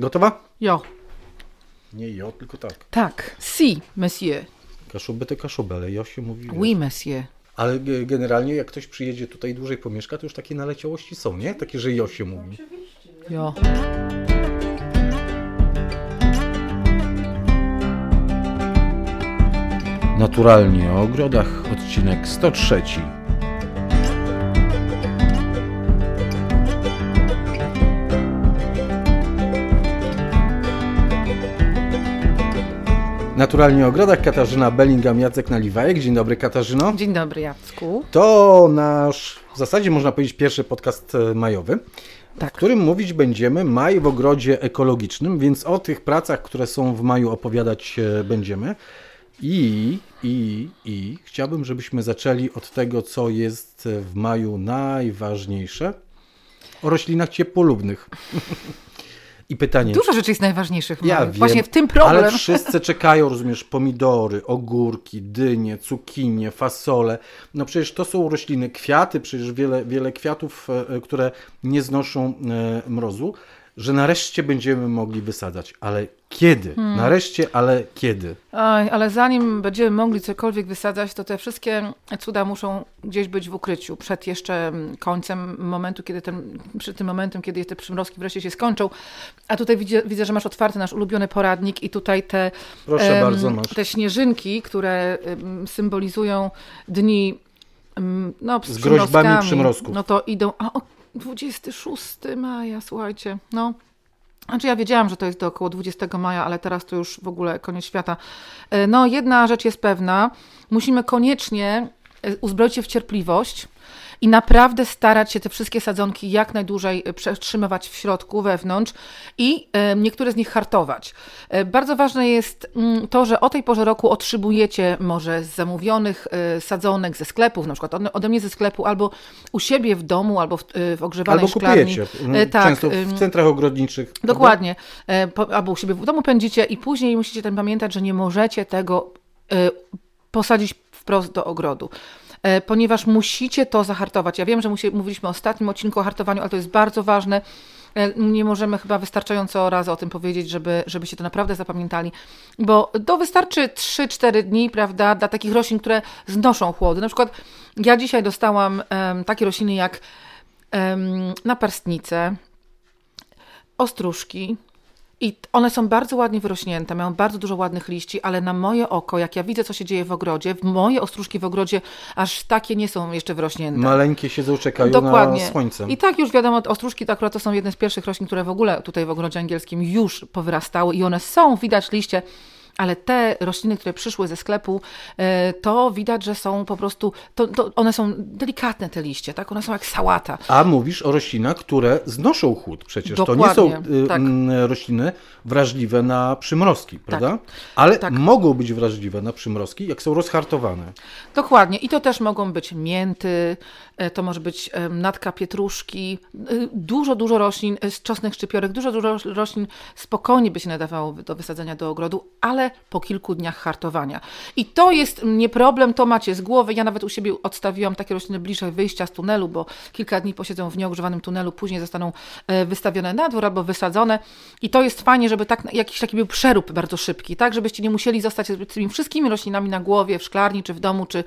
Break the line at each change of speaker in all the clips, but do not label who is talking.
Gotowa?
Jo.
Nie jo, tylko tak.
Tak. Si, monsieur.
Kaszuby to kaszuby, ale jo się mówi.
Oui, monsieur.
Ale ge- generalnie jak ktoś przyjedzie tutaj dłużej pomieszka, to już takie naleciałości są, nie? Takie, że jo się mówi.
Jo.
Naturalnie o ogrodach, odcinek 103. Naturalnie o ogrodach Katarzyna Bellingham, Jacek Naliwajek. Dzień dobry Katarzyno.
Dzień dobry, Jacku.
To nasz, w zasadzie można powiedzieć, pierwszy podcast e, majowy,
Tak.
w którym mówić będziemy maj w ogrodzie ekologicznym, więc o tych pracach, które są w maju opowiadać e, będziemy. I, i, i chciałbym, żebyśmy zaczęli od tego, co jest w maju najważniejsze. O roślinach ciepłolubnych. I pytanie.
Dużo rzeczy jest najważniejszych.
Ja wiem,
Właśnie w tym problem.
Ale wszyscy czekają, rozumiesz, pomidory, ogórki, dynie, cukinie, fasole. No przecież to są rośliny, kwiaty, przecież wiele, wiele kwiatów, e, e, które nie znoszą e, mrozu, że nareszcie będziemy mogli wysadzać. Ale kiedy?
Hmm.
Nareszcie, ale kiedy?
Oj, ale zanim będziemy mogli cokolwiek wysadzać, to te wszystkie cuda muszą gdzieś być w ukryciu przed jeszcze mm, końcem momentu, kiedy ten, przed tym momentem, kiedy te przymrozki wreszcie się skończą. A tutaj widzę, widzę że masz otwarty nasz ulubiony poradnik i tutaj te,
Proszę
em,
bardzo,
te śnieżynki, które em, symbolizują dni no, z,
Z groźbami przymrozków.
No to idą... A, 26 maja, słuchajcie, no... Znaczy ja wiedziałam, że to jest do około 20 maja, ale teraz to już w ogóle koniec świata. E, No jedna rzecz jest pewna, musimy koniecznie e, uzbroić się w cierpliwość i naprawdę starać się te wszystkie sadzonki jak najdłużej e, przetrzymywać w środku, wewnątrz i e, niektóre z nich hartować. E, Bardzo ważne jest mm, to, że o tej porze roku otrzymujecie może z zamówionych sadzonek ze sklepów, na przykład ode- mnie ze sklepu, albo u siebie w domu, albo w, w ogrzewanej
Albo
szklarni.
kupujecie. Mm,
tak,
Często w centrach ogrodniczych. prawda?
Dokładnie. Po- Albo u siebie w domu pędzicie i później musicie tam pamiętać, że nie możecie tego posadzić wprost do ogrodu. E, Ponieważ musicie to zahartować. Ja wiem, że mówiliśmy o ostatnim odcinku o hartowaniu, ale to jest bardzo ważne. E, Nie możemy chyba wystarczająco razy o tym powiedzieć, żeby, żebyście to naprawdę zapamiętali, bo to wystarczy 3-4 dni, prawda, dla takich roślin, które znoszą chłody. Na przykład ja dzisiaj dostałam em, takie rośliny jak em, naparstnice, ostróżki. I one są bardzo ładnie wyrośnięte, mają bardzo dużo ładnych liści, ale na moje oko, jak ja widzę, co się dzieje w ogrodzie, w moje ostróżki w ogrodzie aż takie nie są jeszcze wyrośnięte.
Maleńkie siedzą, czekają
Dokładnie.
na słońce.
I tak już wiadomo, ostróżki to akurat to są jedne z pierwszych roślin, które w ogóle tutaj w ogrodzie angielskim już powyrastały i one są, widać liście, ale te rośliny, które przyszły ze sklepu, e, to widać, że są po prostu, to, to one są delikatne te liście, tak? One są jak sałata.
A mówisz o roślinach, które znoszą chłód przecież. To nie
Dokładnie,
są y,
tak.
m, rośliny wrażliwe na przymrozki, prawda? Ale
tak.
mogą być wrażliwe na przymrozki, jak są rozhartowane.
Dokładnie. I to też mogą być mięty, to może być natka pietruszki, y, dużo, dużo roślin, e, z czosnek szczypiorek, dużo, dużo roślin spokojnie by się nadawało do wysadzenia do ogrodu, ale po kilku dniach hartowania. I to jest nie problem, to macie z głowy. Ja nawet u siebie odstawiłam takie rośliny bliżej wyjścia z tunelu, bo kilka dni posiedzą w nieogrzewanym tunelu, później zostaną e, wystawione na dwór albo wysadzone. I to jest fajnie, żeby tak, jakiś taki był przerób bardzo szybki, tak, żebyście nie musieli zostać z tymi wszystkimi roślinami na głowie, w szklarni, czy w domu, czy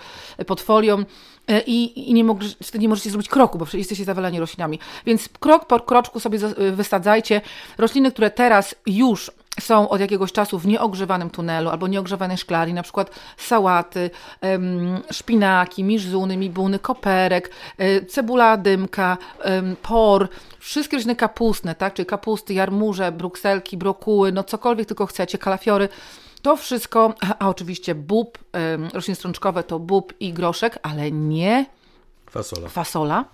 pod folią. E, I, i nie, wtedy nie możecie zrobić kroku, bo jesteście zawaleni roślinami. Więc krok po kroczku sobie y, wysadzajcie. Rośliny, które teraz już są od jakiegoś czasu w nieogrzewanym tunelu albo nieogrzewanej szklarni, na przykład sałaty, szpinaki, miżzuny, mibuny, koperek, e, cebula dymka, por, wszystkie rośliny kapustne, tak, czyli kapusty, jarmuże, brukselki, brokuły, no cokolwiek tylko chcecie, kalafiory, to wszystko, a, oczywiście bób, rośliny strączkowe to bób i groszek, ale nie
Fasola.
fasola.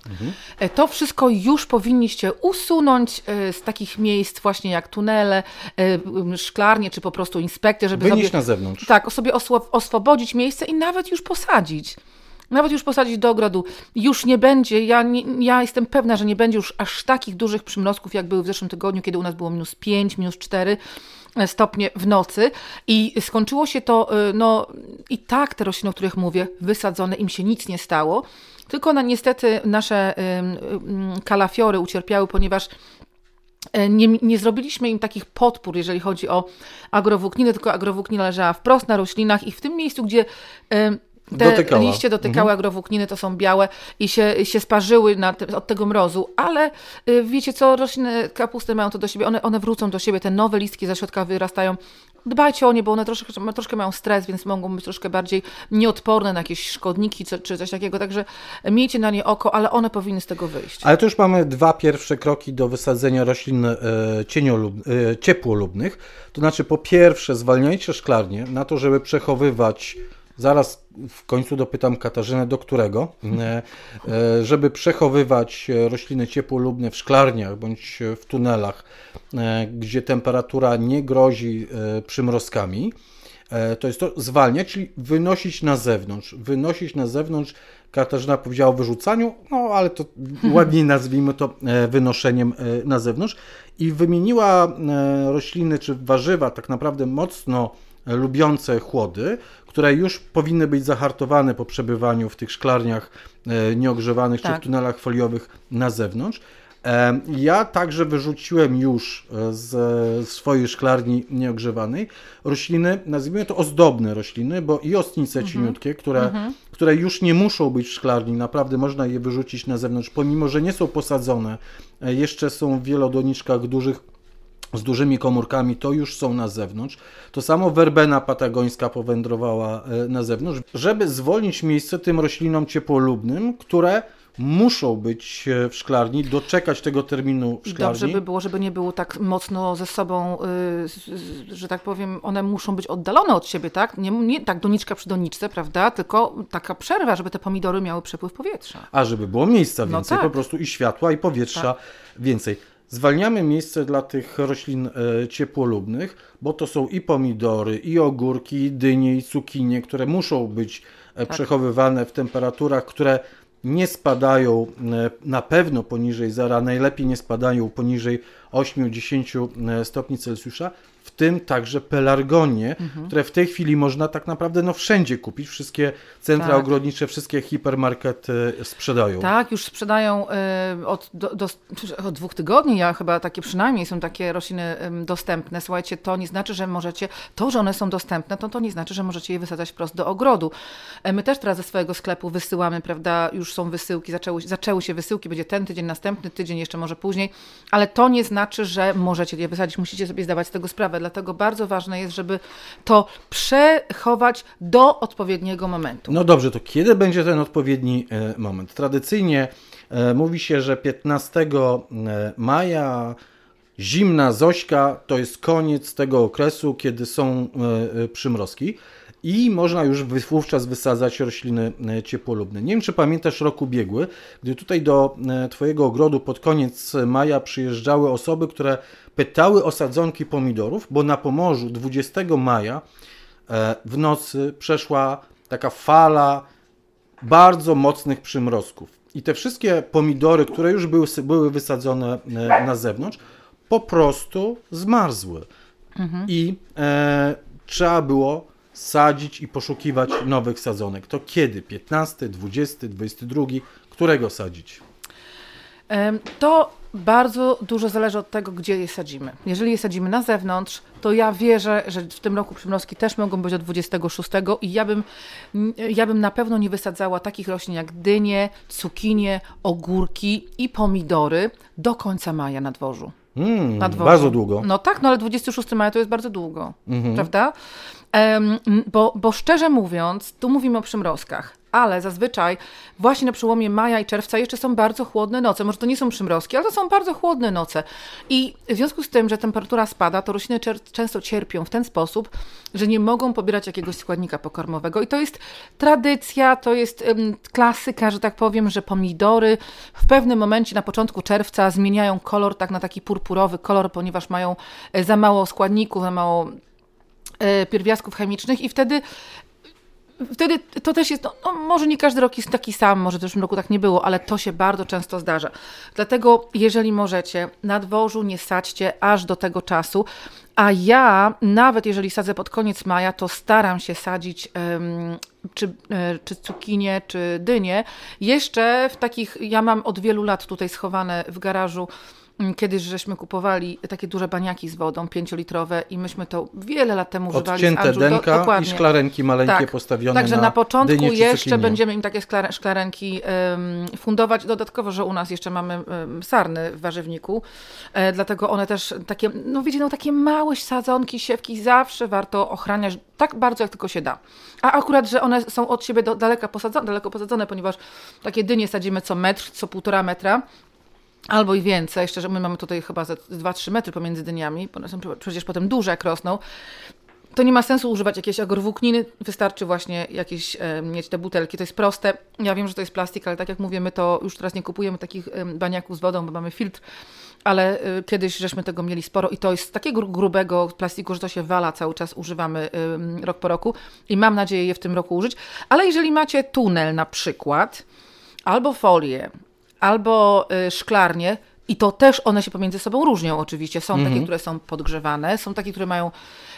E, To wszystko już powinniście usunąć e, z takich miejsc właśnie jak tunele, e, szklarnie czy po prostu inspekcje, żeby
Wynieść
sobie,
na zewnątrz.
tak, sobie oswobodzić miejsce i nawet już posadzić. Nawet już posadzić do ogrodu. Już nie będzie, ja, nie, ja jestem pewna, że nie będzie już aż takich dużych przymrozków, jak były w zeszłym tygodniu, kiedy u nas było minus 5, minus 4 stopnie w nocy i skończyło się to, y, no i tak te rośliny, o których mówię, wysadzone, im się nic nie stało, tylko na, niestety nasze kalafiory ucierpiały, ponieważ e, nie, nie zrobiliśmy im takich podpór, jeżeli chodzi o agrowłókninę, tylko agrowłóknina leżała wprost na roślinach i w tym miejscu, gdzie te Dotykała. liście dotykały mhm. agrowłókniny, to są białe i się, się sparzyły te, od tego mrozu, ale y, wiecie co, rośliny kapusty mają to do siebie, one, one wrócą do siebie, te nowe listki ze środka wyrastają. Dbajcie o nie, bo one troszkę, troszkę mają stres, więc mogą być troszkę bardziej nieodporne na jakieś szkodniki czy, czy coś takiego, także miejcie na nie oko, ale one powinny z tego wyjść.
Ale tu już mamy dwa pierwsze kroki do wysadzenia roślin e, cieniolub, e, ciepłolubnych. To znaczy po pierwsze zwalniajcie szklarnię na to, żeby przechowywać Zaraz w końcu dopytam Katarzynę, do którego, e, e, żeby przechowywać rośliny ciepłolubne w szklarniach bądź w tunelach, e, gdzie temperatura nie grozi przymrozkami. To jest to zwalniać, czyli wynosić na zewnątrz. Wynosić na zewnątrz, Katarzyna powiedziała o wyrzucaniu, no ale to ładniej nazwijmy to wynoszeniem na zewnątrz. I wymieniła rośliny czy warzywa tak naprawdę mocno lubiące chłody, które już powinny być zahartowane po przebywaniu w tych szklarniach e, nieogrzewanych tak. czy w tunelach foliowych na zewnątrz. E, ja także wyrzuciłem już e, z swojej szklarni nieogrzewanej rośliny, nazwijmy to ozdobne rośliny, bo i ostnice mhm. cieniutkie, które, mhm. które już nie muszą być w szklarni, naprawdę można je wyrzucić na zewnątrz, pomimo że nie są posadzone, jeszcze są w wielodoniczkach dużych z dużymi komórkami, to już są na zewnątrz. To samo werbena patagońska powędrowała e, na zewnątrz, żeby zwolnić miejsce tym roślinom ciepłolubnym, które muszą być e, w szklarni, doczekać tego terminu w szklarni.
Dobrze by było, żeby nie było tak mocno ze sobą, yy, że tak powiem, one muszą być oddalone od siebie, tak? Nie, nie tak doniczka przy doniczce, prawda? Tylko taka przerwa, żeby te pomidory miały przepływ powietrza.
A żeby było miejsca no więcej, no tak. po prostu i światła, i powietrza tak. więcej. Zwalniamy miejsce dla tych roślin e, ciepłolubnych, bo to są i pomidory, i ogórki, i dynie, i cukinie, które muszą być e, tak. przechowywane w temperaturach, które nie spadają e, na pewno poniżej zera, najlepiej nie spadają poniżej 8-10 stopni Celsjusza, w tym także pelargonie, mhm. które w tej chwili można tak naprawdę no, wszędzie kupić. Wszystkie centra tak. ogrodnicze, wszystkie hipermarkety sprzedają.
Tak, już sprzedają y, od, do, do, od dwóch tygodni, ja chyba takie przynajmniej są takie rośliny dostępne. Słuchajcie, to nie znaczy, że możecie, to, że one są dostępne, to to nie znaczy, że możecie je wysadzać wprost do ogrodu. My też teraz ze swojego sklepu wysyłamy, prawda, już są wysyłki, zaczęły, zaczęły się wysyłki, będzie ten tydzień, następny tydzień, jeszcze może później, ale to nie znaczy, że możecie je wysadzić, musicie sobie zdawać z tego sprawę dlatego bardzo ważne jest, żeby to przechować do odpowiedniego momentu.
No dobrze, to kiedy będzie ten odpowiedni e, moment? Tradycyjnie e, mówi się, że 15 e, maja zimna Zośka to jest koniec tego okresu, kiedy są przymrozki i można już wówczas wysadzać rośliny ciepłolubne. Nie wiem, czy pamiętasz rok ubiegły, gdy tutaj do Twojego ogrodu pod koniec maja przyjeżdżały osoby, które pytały o sadzonki pomidorów, bo na Pomorzu 20 maja e, w nocy przeszła taka fala bardzo mocnych przymrozków. I te wszystkie pomidory, które już były, były wysadzone e, na zewnątrz, po prostu zmarzły. Mhm. I e, trzeba było sadzić i poszukiwać nowych sadzonek. To kiedy? 15, 20, 22? Którego sadzić?
To bardzo dużo zależy od tego, gdzie je sadzimy. Jeżeli je sadzimy na zewnątrz, to ja wierzę, że w tym roku przymrozki też mogą być od 26 i ja bym, ja bym na pewno nie wysadzała takich roślin jak dynie, cukinie, ogórki i pomidory do końca maja na dworzu.
Mm, na dworzu. Bardzo długo.
No tak, no ale 26 maja to jest bardzo długo, mhm. prawda? Um, bo, bo szczerze mówiąc, tu mówimy o przymrozkach ale zazwyczaj właśnie na przełomie maja i czerwca jeszcze są bardzo chłodne noce. Może to nie są przymrozki, ale to są bardzo chłodne noce. I w związku z tym, że temperatura spada, to rośliny często cierpią w ten sposób, że nie mogą pobierać jakiegoś składnika pokarmowego. I to jest tradycja, to jest um, klasyka, że tak powiem, że pomidory w pewnym momencie na początku czerwca zmieniają kolor tak na taki purpurowy kolor, ponieważ mają e, za mało składników, za mało e, pierwiastków chemicznych i wtedy wtedy to też jest, no, no, może nie każdy rok jest taki sam, może w zeszłym roku tak nie było, ale to się bardzo często zdarza. Dlatego, jeżeli możecie, na dworzu nie sadźcie aż do tego czasu, a ja, nawet jeżeli sadzę pod koniec maja, to staram się sadzić um, czy, e, czy cukinie, czy. Jeszcze w takich, ja mam od wielu lat tutaj schowane w garażu kiedyś żeśmy kupowali takie duże baniaki z wodą, pięciolitrowe i myśmy to wiele lat temu używali
Odcięte denka
do, dokładnie.
i szklarenki maleńkie
Tak.
postawione
Także
na,
na, początku jeszcze będziemy im takie szklare- szklarenki em, fundować. Dodatkowo, że u nas jeszcze mamy em, sarny w warzywniku, e, dlatego one też takie, no wiecie, no takie małe sadzonki, siewki zawsze warto ochraniać tak bardzo, jak tylko się da. A akurat, że one są od siebie do, daleka posadzone, daleko posadzone, ponieważ takie dynie sadzimy co metr, co półtora metra, Albo i więcej, szczerze, my mamy tutaj chyba ze 2-3 metry pomiędzy dyniami, bo są przecież potem duże jak rosną. To nie ma sensu używać jakiejś agrowłókniny, wystarczy właśnie jakieś e, mieć te butelki, to jest proste. Ja wiem, że to jest plastik, ale tak jak mówię, my to już teraz nie kupujemy takich e, baniaków z wodą, bo mamy filtr, ale e, kiedyś żeśmy tego mieli sporo i to jest z takiego grubego plastiku, że to się wala cały czas, używamy e, rok po roku i mam nadzieję je w tym roku użyć. Ale jeżeli macie tunel na przykład, albo folię, albo y, szklarnie, i to też one się pomiędzy sobą różnią oczywiście. Są takie, które są podgrzewane, są takie, które mają,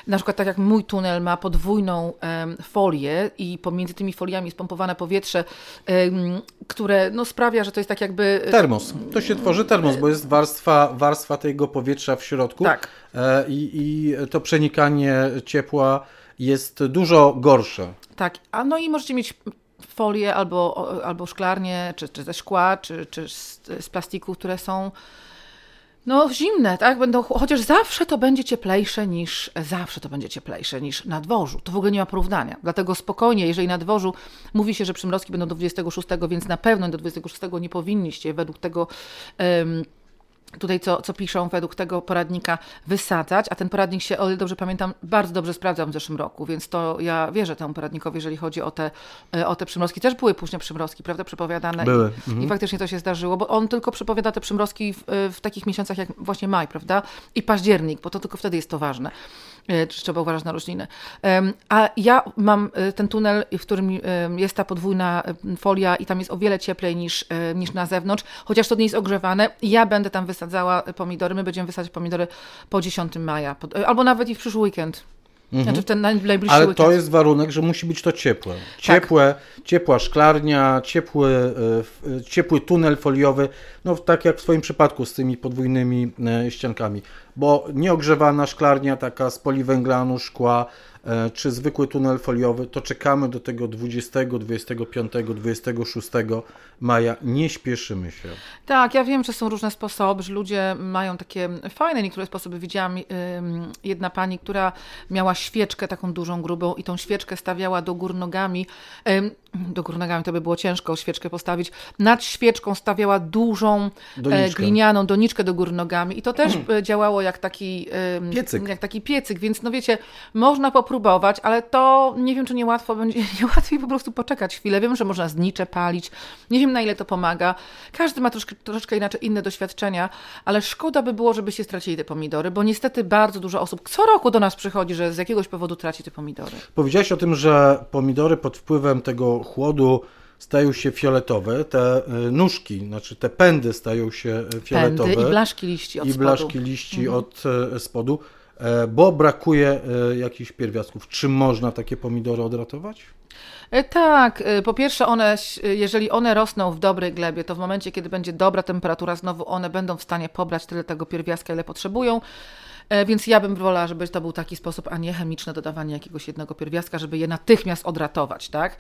na przykład tak jak mój tunel ma podwójną em, folię i pomiędzy tymi foliami jest pompowane powietrze, em, które no, sprawia, że to jest tak jakby...
Termos. To się tworzy termos, bo jest warstwa, warstwa tego powietrza w środku.
Tak.
E, I, I to przenikanie ciepła jest dużo gorsze.
Tak, a no i możecie mieć folię albo, albo szklarnie, czy, czy ze szkła, czy, czy z, z plastiku, które są no zimne, tak? Będą, chociaż zawsze to będzie cieplejsze niż, zawsze to będzie cieplejsze niż na dworzu. To w ogóle nie ma porównania. Dlatego spokojnie, jeżeli na dworzu mówi się, że przymrozki będą do 26, więc na pewno do 26 nie powinniście według tego em, tutaj co, co piszą według tego poradnika wysadzać, a ten poradnik się, o ile dobrze pamiętam, bardzo dobrze sprawdzał w zeszłym roku, więc to ja wierzę temu poradnikowi, jeżeli chodzi o te, e, o te przymrozki. Też były późne przymrozki, prawda, przepowiadane.
Były,
I, I faktycznie to się zdarzyło, bo on tylko przepowiada te przymrozki w, w takich miesiącach jak właśnie maj, prawda, i październik, bo to tylko wtedy jest to ważne. E, Trzeba uważać na rośliny. A ja mam e, ten tunel, w którym jest ta podwójna folia i tam jest o wiele cieplej niż, e, niż na zewnątrz, chociaż to nie jest ogrzewane. Ja będę tam wysadzała pomidory, my będziemy wysadzać pomidory po 10 maja, albo nawet i w przyszły weekend. Znaczy w ten naj- najbliższy
Ale to jest warunek, że musi być to ciepłe. Ciepłe, ciepła szklarnia, ciepły, e, e, ciepły tunel foliowy, no tak jak w swoim przypadku z tymi podwójnymi e, ściankami. Bo nieogrzewana szklarnia, taka z poliwęglanu, szkła, czy zwykły tunel foliowy, to czekamy do tego 20, 25, 26 maja. Nie śpieszymy się.
Tak, ja wiem, że są różne sposoby, że ludzie mają takie fajne niektóre sposoby. Widziałam jedna pani, która miała świeczkę taką dużą, grubą i tą świeczkę stawiała do gór nogami. Do gór nogami to by było ciężko świeczkę postawić. Nad świeczką stawiała dużą e,
Doniczkę.
glinianą doniczkę do gór nogami i to też e, działało jak taki
Piecyk.
Jak taki piecyk, więc no wiecie, można popróbować, ale to nie wiem, czy nie łatwo będzie, nie łatwiej po prostu poczekać chwilę. Wiem, że można znicze palić. Nie wiem, na ile to pomaga. Każdy ma troszkę, troszeczkę inaczej inne doświadczenia, ale szkoda by było, żebyście stracili te pomidory, bo niestety bardzo dużo osób co roku do nas przychodzi, że z jakiegoś powodu traci te pomidory.
Powiedziałeś o tym, że pomidory pod wpływem tego chłodu stają się fioletowe, te y, nóżki, znaczy te pędy stają się fioletowe.
Pędy i blaszki liści od
i
spodu.
blaszki liści od e, spodu, e, bo brakuje e, jakichś pierwiastków. Czy można takie pomidory odratować?
E, Tak, e, po pierwsze one, e, jeżeli one rosną w dobrej glebie, to w momencie, kiedy będzie dobra temperatura, znowu one będą w stanie pobrać tyle tego pierwiastka, ile potrzebują. E, Więc ja bym wolała, żeby to był taki sposób, a nie chemiczne dodawanie jakiegoś jednego pierwiastka, żeby je natychmiast odratować, tak?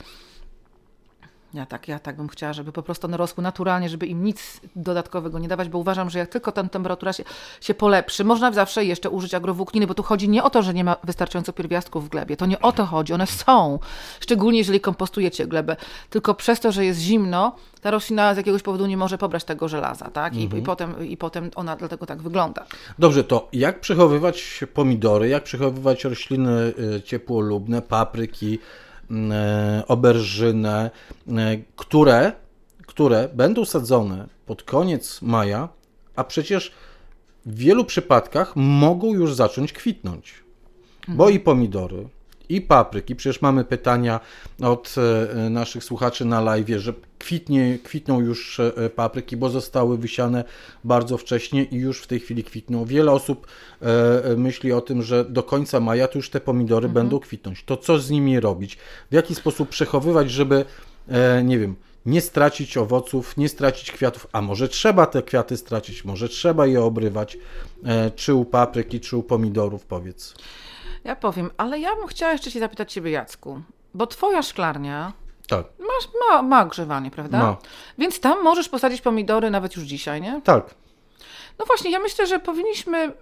Ja tak, ja tak bym chciała, żeby po prostu one rosły naturalnie, żeby im nic dodatkowego nie dawać, bo uważam, że jak tylko ta temperatura się, się polepszy, można zawsze jeszcze użyć agrowłókniny, bo tu chodzi nie o to, że nie ma wystarczająco pierwiastków w glebie. To nie o to chodzi, one są. Szczególnie jeżeli kompostujecie glebę. Tylko przez to, że jest zimno, ta roślina z jakiegoś powodu nie może pobrać tego żelaza, tak? I, i, potem, I potem ona dlatego tak wygląda.
Dobrze, to jak przechowywać pomidory, jak przechowywać rośliny e, ciepłolubne, papryki, oberżynę, e, które, które będą sadzone pod koniec maja, a przecież w wielu przypadkach mogą już zacząć kwitnąć. Bo i pomidory, i papryki, przecież mamy pytania od e, naszych słuchaczy na live, że kwitnie, kwitną już e, papryki, bo zostały wysiane bardzo wcześnie i już w tej chwili kwitną. Wiele osób e, myśli o tym, że do końca maja to już te pomidory będą kwitnąć. To co z nimi robić? W jaki sposób przechowywać, żeby, nie wiem, nie stracić owoców, nie stracić kwiatów, a może trzeba te kwiaty stracić, może trzeba je obrywać, czy u papryki, czy u pomidorów, powiedz.
Ja powiem, ale ja bym chciała jeszcze Cię zapytać Ciebie, Jacku, bo Twoja szklarnia
Tak,
masz, ma, ma ogrzewanie, prawda?
Ma.
Więc tam możesz posadzić pomidory nawet już dzisiaj, nie?
tak.
No właśnie, ja myślę, że powinniśmy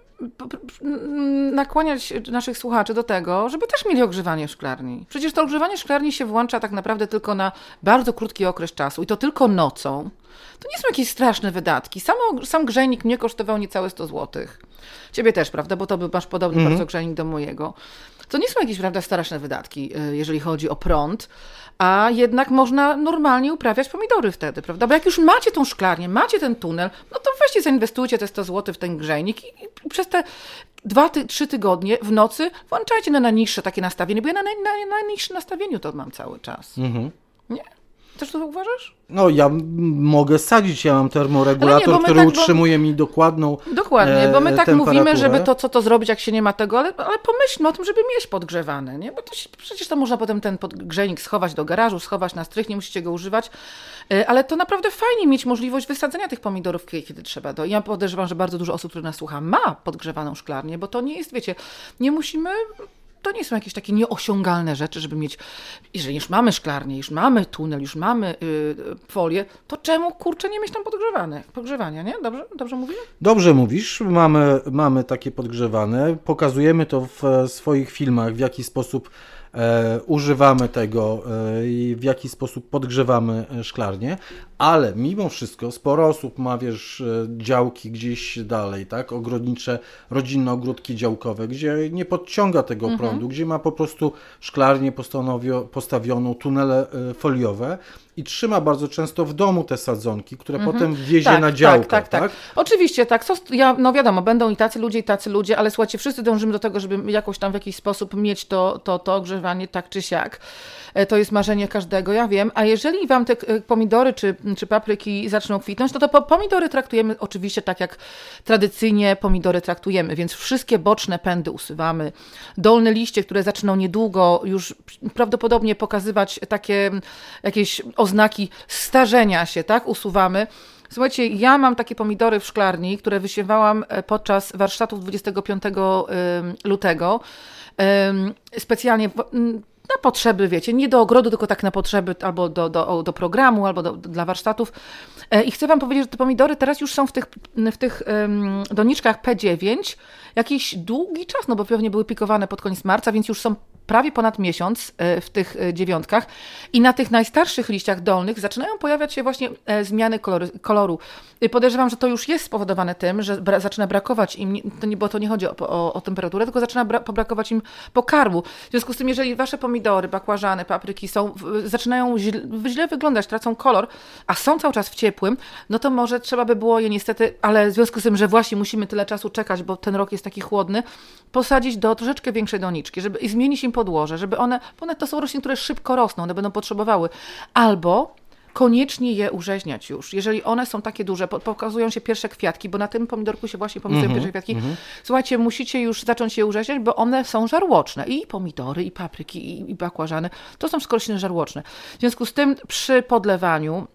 nakłaniać naszych słuchaczy do tego, żeby też mieli ogrzewanie w szklarni. Przecież to ogrzewanie szklarni się włącza tak naprawdę tylko na bardzo krótki okres czasu i to tylko nocą. To nie są jakieś straszne wydatki. Sam, sam grzejnik mnie kosztował niecałe 100 zł. Ciebie też, prawda? Bo to by masz podobny bardzo grzejnik do mojego. To nie są jakieś, prawda, straszne wydatki, y, jeżeli chodzi o prąd, a jednak można normalnie uprawiać pomidory wtedy, prawda? Bo jak już macie tą szklarnię, macie ten tunel, no to weźcie, zainwestujcie te 100 zł w ten grzejnik i, i przez te dwa, ty, trzy tygodnie w nocy włączajcie na najniższe takie nastawienie, bo ja na, na, na najniższym nastawieniu to mam cały czas. Nie? Też to uważasz?
No ja mogę sadzić, ja mam termoregulator,
Ale nie, bo
który
tak, bo-
utrzymuje mi dokładną
Dokładnie,
e,
bo my tak mówimy, żeby to, co to zrobić, jak się nie ma tego, ale, ale pomyślmy o tym, żeby mieć podgrzewane, nie? Bo to się, przecież to można potem ten podgrzejnik schować do garażu, schować na strych, nie musicie go używać, E, ale to naprawdę fajnie mieć możliwość wysadzenia tych pomidorów, kiedy, kiedy trzeba. To ja podejrzewam, że bardzo dużo osób, które nas słucha, ma podgrzewaną szklarnię, bo to nie jest, wiecie, nie musimy... To nie są jakieś takie nieosiągalne rzeczy, żeby mieć. Jeżeli już mamy szklarnię, już mamy tunel, już mamy y, folię, to czemu kurczę nie mieć tam podgrzewane, podgrzewania, nie? Dobrze, dobrze mówię?
Dobrze mówisz, mamy, mamy takie podgrzewane, pokazujemy to w e, swoich filmach, w jaki sposób e, używamy tego e, i w jaki sposób podgrzewamy e, szklarnię, ale mimo wszystko sporo osób ma, wiesz, e, działki gdzieś dalej, tak, ogrodnicze, rodzinne ogródki działkowe, gdzie nie podciąga tego
Mhm.
prądu, gdzie ma po prostu szklarnię postawioną, tunele e, foliowe i trzyma bardzo często w domu te sadzonki, które potem wiezie na działkę,
tak, tak, tak. Oczywiście, tak. Co, ja, no wiadomo, będą i tacy ludzie, i tacy ludzie, ale słuchajcie, wszyscy dążymy do tego, żeby jakoś tam w jakiś sposób mieć to, to, to ogrzewanie tak czy siak. E, To jest marzenie każdego, ja wiem. A jeżeli wam te pomidory czy, czy papryki zaczną kwitnąć, no to po, pomidory traktujemy oczywiście tak, jak tradycyjnie pomidory traktujemy, więc wszystkie boczne pędy usuwamy. Dolne liście, które zaczną niedługo już prawdopodobnie pokazywać takie jakieś oznaki starzenia się, tak, usuwamy. Słuchajcie, ja mam takie pomidory w szklarni, które wysiewałam e, podczas warsztatów 25 ym, lutego. Specjalnie na potrzeby, wiecie, nie do ogrodu, tylko tak na potrzeby albo do, do, do programu, albo do, dla warsztatów. E, I chcę Wam powiedzieć, że te pomidory teraz już są w tych, w tych doniczkach P9 jakiś długi czas, no bo pewnie były pikowane pod koniec marca, więc już są prawie ponad miesiąc e, w tych e, dziewiątkach i na tych najstarszych liściach dolnych zaczynają pojawiać się właśnie e, zmiany kolory, koloru. Podejrzewam, że to już jest spowodowane tym, że bra zaczyna brakować im, to nie, bo to nie chodzi o, o, o temperaturę, tylko zaczyna bra pobrakować im pokarmu. W związku z tym, jeżeli wasze pomidory, bakłażany, papryki są, zaczynają źle, źle wyglądać, tracą kolor, a są cały czas w ciepłym, no to może trzeba by było je niestety, ale w związku z tym, że właśnie musimy tyle czasu czekać, bo ten rok jest taki chłodny, posadzić do troszeczkę większej doniczki, żeby i zmienić im podłoże, żeby one, bo one to są rośliny, które szybko rosną, one będą potrzebowały. Albo koniecznie je urzeźniać już. Jeżeli one są takie duże, po- pokazują się pierwsze kwiatki, bo na tym pomidorku się właśnie pokazują pierwsze kwiatki. Słuchajcie, musicie już zacząć je urzeźniać, bo one są żarłoczne. I pomidory, i papryki, i, i bakłażany. To są wszystko rośliny żarłoczne. W związku z tym przy podlewaniu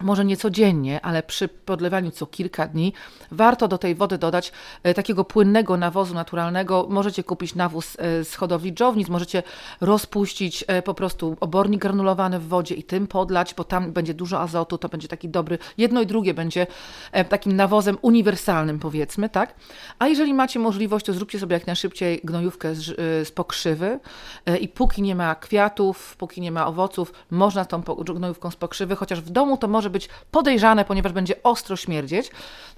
może nie codziennie, ale przy podlewaniu co kilka dni, warto do tej wody dodać e, takiego płynnego nawozu naturalnego. Możecie kupić nawóz e, z hodowli dżownic, możecie rozpuścić e, po prostu obornik granulowany w wodzie i tym podlać, bo tam będzie dużo azotu, to będzie taki dobry, jedno i drugie będzie takim nawozem uniwersalnym powiedzmy, tak? A jeżeli macie możliwość, to zróbcie sobie jak najszybciej gnojówkę z, z pokrzywy i póki nie ma kwiatów, póki nie ma owoców, można tą gnojówką z pokrzywy, chociaż w domu to może być podejrzane, ponieważ będzie ostro śmierdzieć,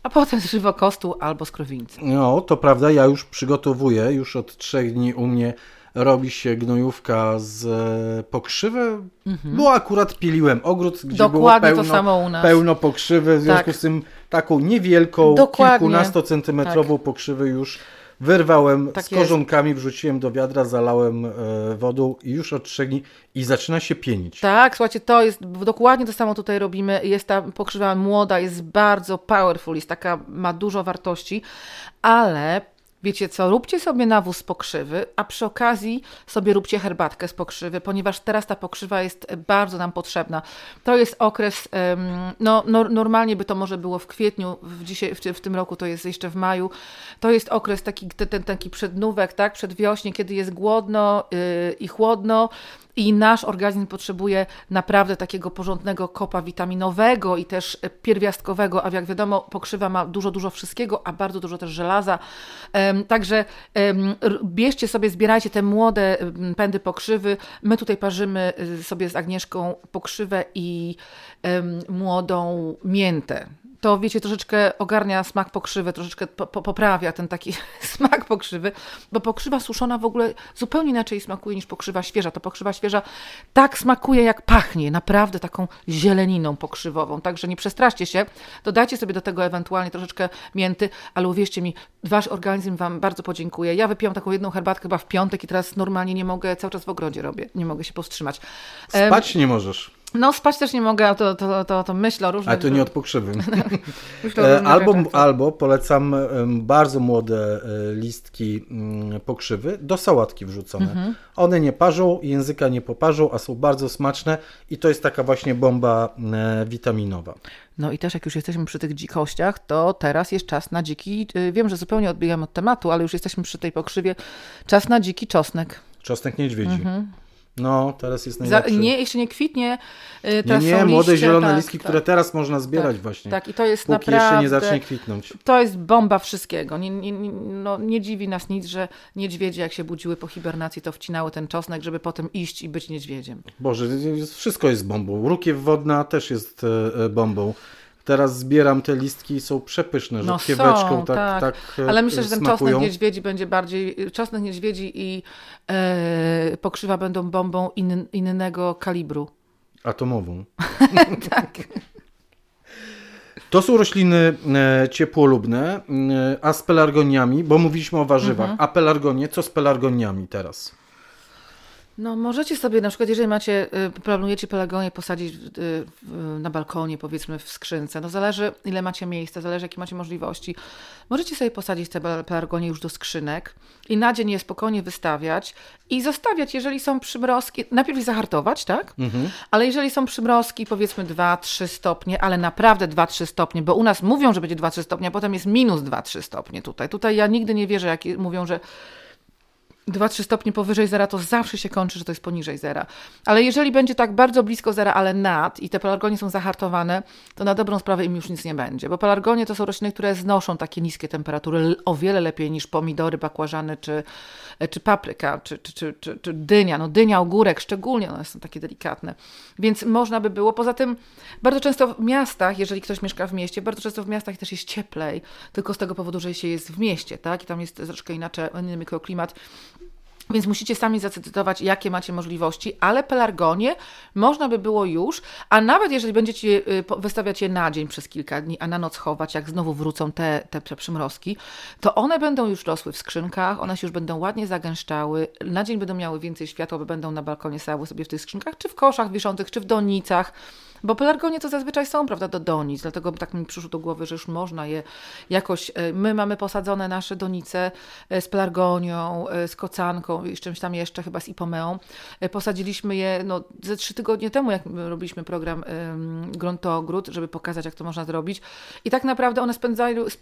a potem z żywokostu albo z krowieńca.
No, to prawda, ja już przygotowuję, już od trzech dni u mnie robi się gnojówka z e, pokrzywy, bo akurat piliłem ogród, gdzie
Mhm. Dokładnie
było pełno,
samo u nas.
pełno pokrzywy, w związku
Tak.
z tym taką niewielką,
Dokładnie.
kilkunastocentymetrową pokrzywę już wyrwałem
Tak
z korzonkami, wrzuciłem do wiadra, zalałem e, wodą i już od trzech dni i zaczyna się pienić.
Tak, słuchajcie, to jest dokładnie to samo tutaj robimy. Jest ta pokrzywa młoda, jest bardzo powerful, jest taka, ma dużo wartości, ale Wiecie co, róbcie sobie nawóz z pokrzywy, a przy okazji sobie róbcie herbatkę z pokrzywy, ponieważ teraz ta pokrzywa jest bardzo nam potrzebna. To jest okres, no, no normalnie by to może było w kwietniu, w, dzisiaj, w, w tym roku to jest jeszcze w maju. To jest okres taki, ten, taki przednówek, tak, przedwiośnie, kiedy jest głodno yy, i chłodno, i nasz organizm potrzebuje naprawdę takiego porządnego kopa witaminowego i też pierwiastkowego, a jak wiadomo, pokrzywa ma dużo, dużo wszystkiego, a bardzo dużo też żelaza. Także bierzcie sobie, zbierajcie te młode pędy pokrzywy. My tutaj parzymy y, sobie z Agnieszką pokrzywę i młodą miętę to wiecie, troszeczkę ogarnia smak pokrzywy, troszeczkę po, po, poprawia ten taki smak pokrzywy, bo pokrzywa suszona w ogóle zupełnie inaczej smakuje niż pokrzywa świeża. To pokrzywa świeża tak smakuje, jak pachnie, naprawdę taką zieleniną pokrzywową. Także nie przestraszcie się, dodajcie sobie do tego ewentualnie troszeczkę mięty, ale uwierzcie mi, wasz organizm wam bardzo podziękuje. Ja wypiłam taką jedną herbatkę chyba w piątek i teraz normalnie nie mogę, cały czas w ogrodzie robię, nie mogę się powstrzymać.
Spać nie możesz.
No, spać też nie mogę, to, to, to, to myślę o różnych...
Ale to nie od pokrzywy. E, albo, albo polecam bardzo młode e, listki mm, pokrzywy do sałatki wrzucone. Mhm. One nie parzą, języka nie poparzą, a są bardzo smaczne i to jest taka właśnie bomba e, witaminowa.
No i też jak już jesteśmy przy tych dzikościach, to teraz jest czas na dziki, wiem, że zupełnie odbiegam od tematu, ale już jesteśmy przy tej pokrzywie, czas na dziki czosnek.
Czosnek niedźwiedzi. Mhm. No, teraz jest najlepszy.
Za, nie, jeszcze nie kwitnie.
Y, teraz nie, nie, młode liście, zielone tak, listki, tak, które teraz można zbierać
tak,
właśnie.
Tak, i to jest
póki
naprawdę...
jeszcze nie zacznie kwitnąć.
To jest bomba wszystkiego. Nie, nie, no, nie dziwi nas nic, że niedźwiedzie jak się budziły po hibernacji, to wcinały ten czosnek, żeby potem iść i być niedźwiedziem.
Boże, wszystko jest bombą. Rukiew wodna też jest e, e, bombą. Teraz zbieram te listki są przepyszne,
no
rzutkieweczką
są, tak, tak.
tak
Ale myślę, że ten smakują. czosnek niedźwiedzi będzie bardziej, czosnek niedźwiedzi i e, pokrzywa będą bombą in, innego kalibru.
Atomową. tak. To są rośliny e, ciepłolubne, e, a z pelargoniami, bo mówiliśmy o warzywach, mhm. a pelargonie, co z pelargoniami teraz?
No możecie sobie na przykład, jeżeli macie, y, planujecie pelargonię posadzić na balkonie, powiedzmy w skrzynce, no zależy ile macie miejsca, zależy jakie macie możliwości. Możecie sobie posadzić te pelargonie już do skrzynek i na dzień je spokojnie wystawiać i zostawiać, jeżeli są przymrozki, najpierw je zahartować, tak? Mhm. Ale jeżeli są przymrozki, powiedzmy 2-3 stopnie, ale naprawdę 2-3 stopnie, bo u nas mówią, że będzie 2-3 stopnie, a potem jest minus 2-3 stopnie tutaj. Tutaj ja nigdy nie wierzę, jak mówią, że 2-3 stopnie powyżej zera, to zawsze się kończy, że to jest poniżej zera. Ale jeżeli będzie tak bardzo blisko zera, ale nad i te pelargonie są zahartowane, to na dobrą sprawę im już nic nie będzie. Bo pelargonie to są rośliny, które znoszą takie niskie temperatury o wiele lepiej niż pomidory, bakłażany czy, czy papryka, czy, czy, czy, czy, czy dynia. No dynia, ogórek szczególnie, one są takie delikatne. Więc można by było. Poza tym bardzo często w miastach, jeżeli ktoś mieszka w mieście, bardzo często w miastach też jest cieplej, tylko z tego powodu, że się jest w mieście, tak? I tam jest troszkę inaczej, inny mikroklimat. Więc musicie sami zacytować, jakie macie możliwości, ale pelargonie można by było już, a nawet jeżeli będziecie y, wystawiać je na dzień przez kilka dni, a na noc chować, jak znowu wrócą te, te przymrozki, to one będą już rosły w skrzynkach, one się już będą ładnie zagęszczały, na dzień będą miały więcej światła, bo będą na balkonie stały sobie w tych skrzynkach, czy w koszach wiszących, czy w donicach. Bo pelargonie to zazwyczaj są, prawda, do donic, dlatego tak mi przyszło do głowy, że już można je jakoś. E, my mamy posadzone nasze donice e, z pelargonią, e, z kocanką i z czymś tam jeszcze, chyba z ipomeą. Posadziliśmy je no, ze trzy tygodnie temu, jak robiliśmy program um, Gruntogród, żeby pokazać, jak to można zrobić. I tak naprawdę one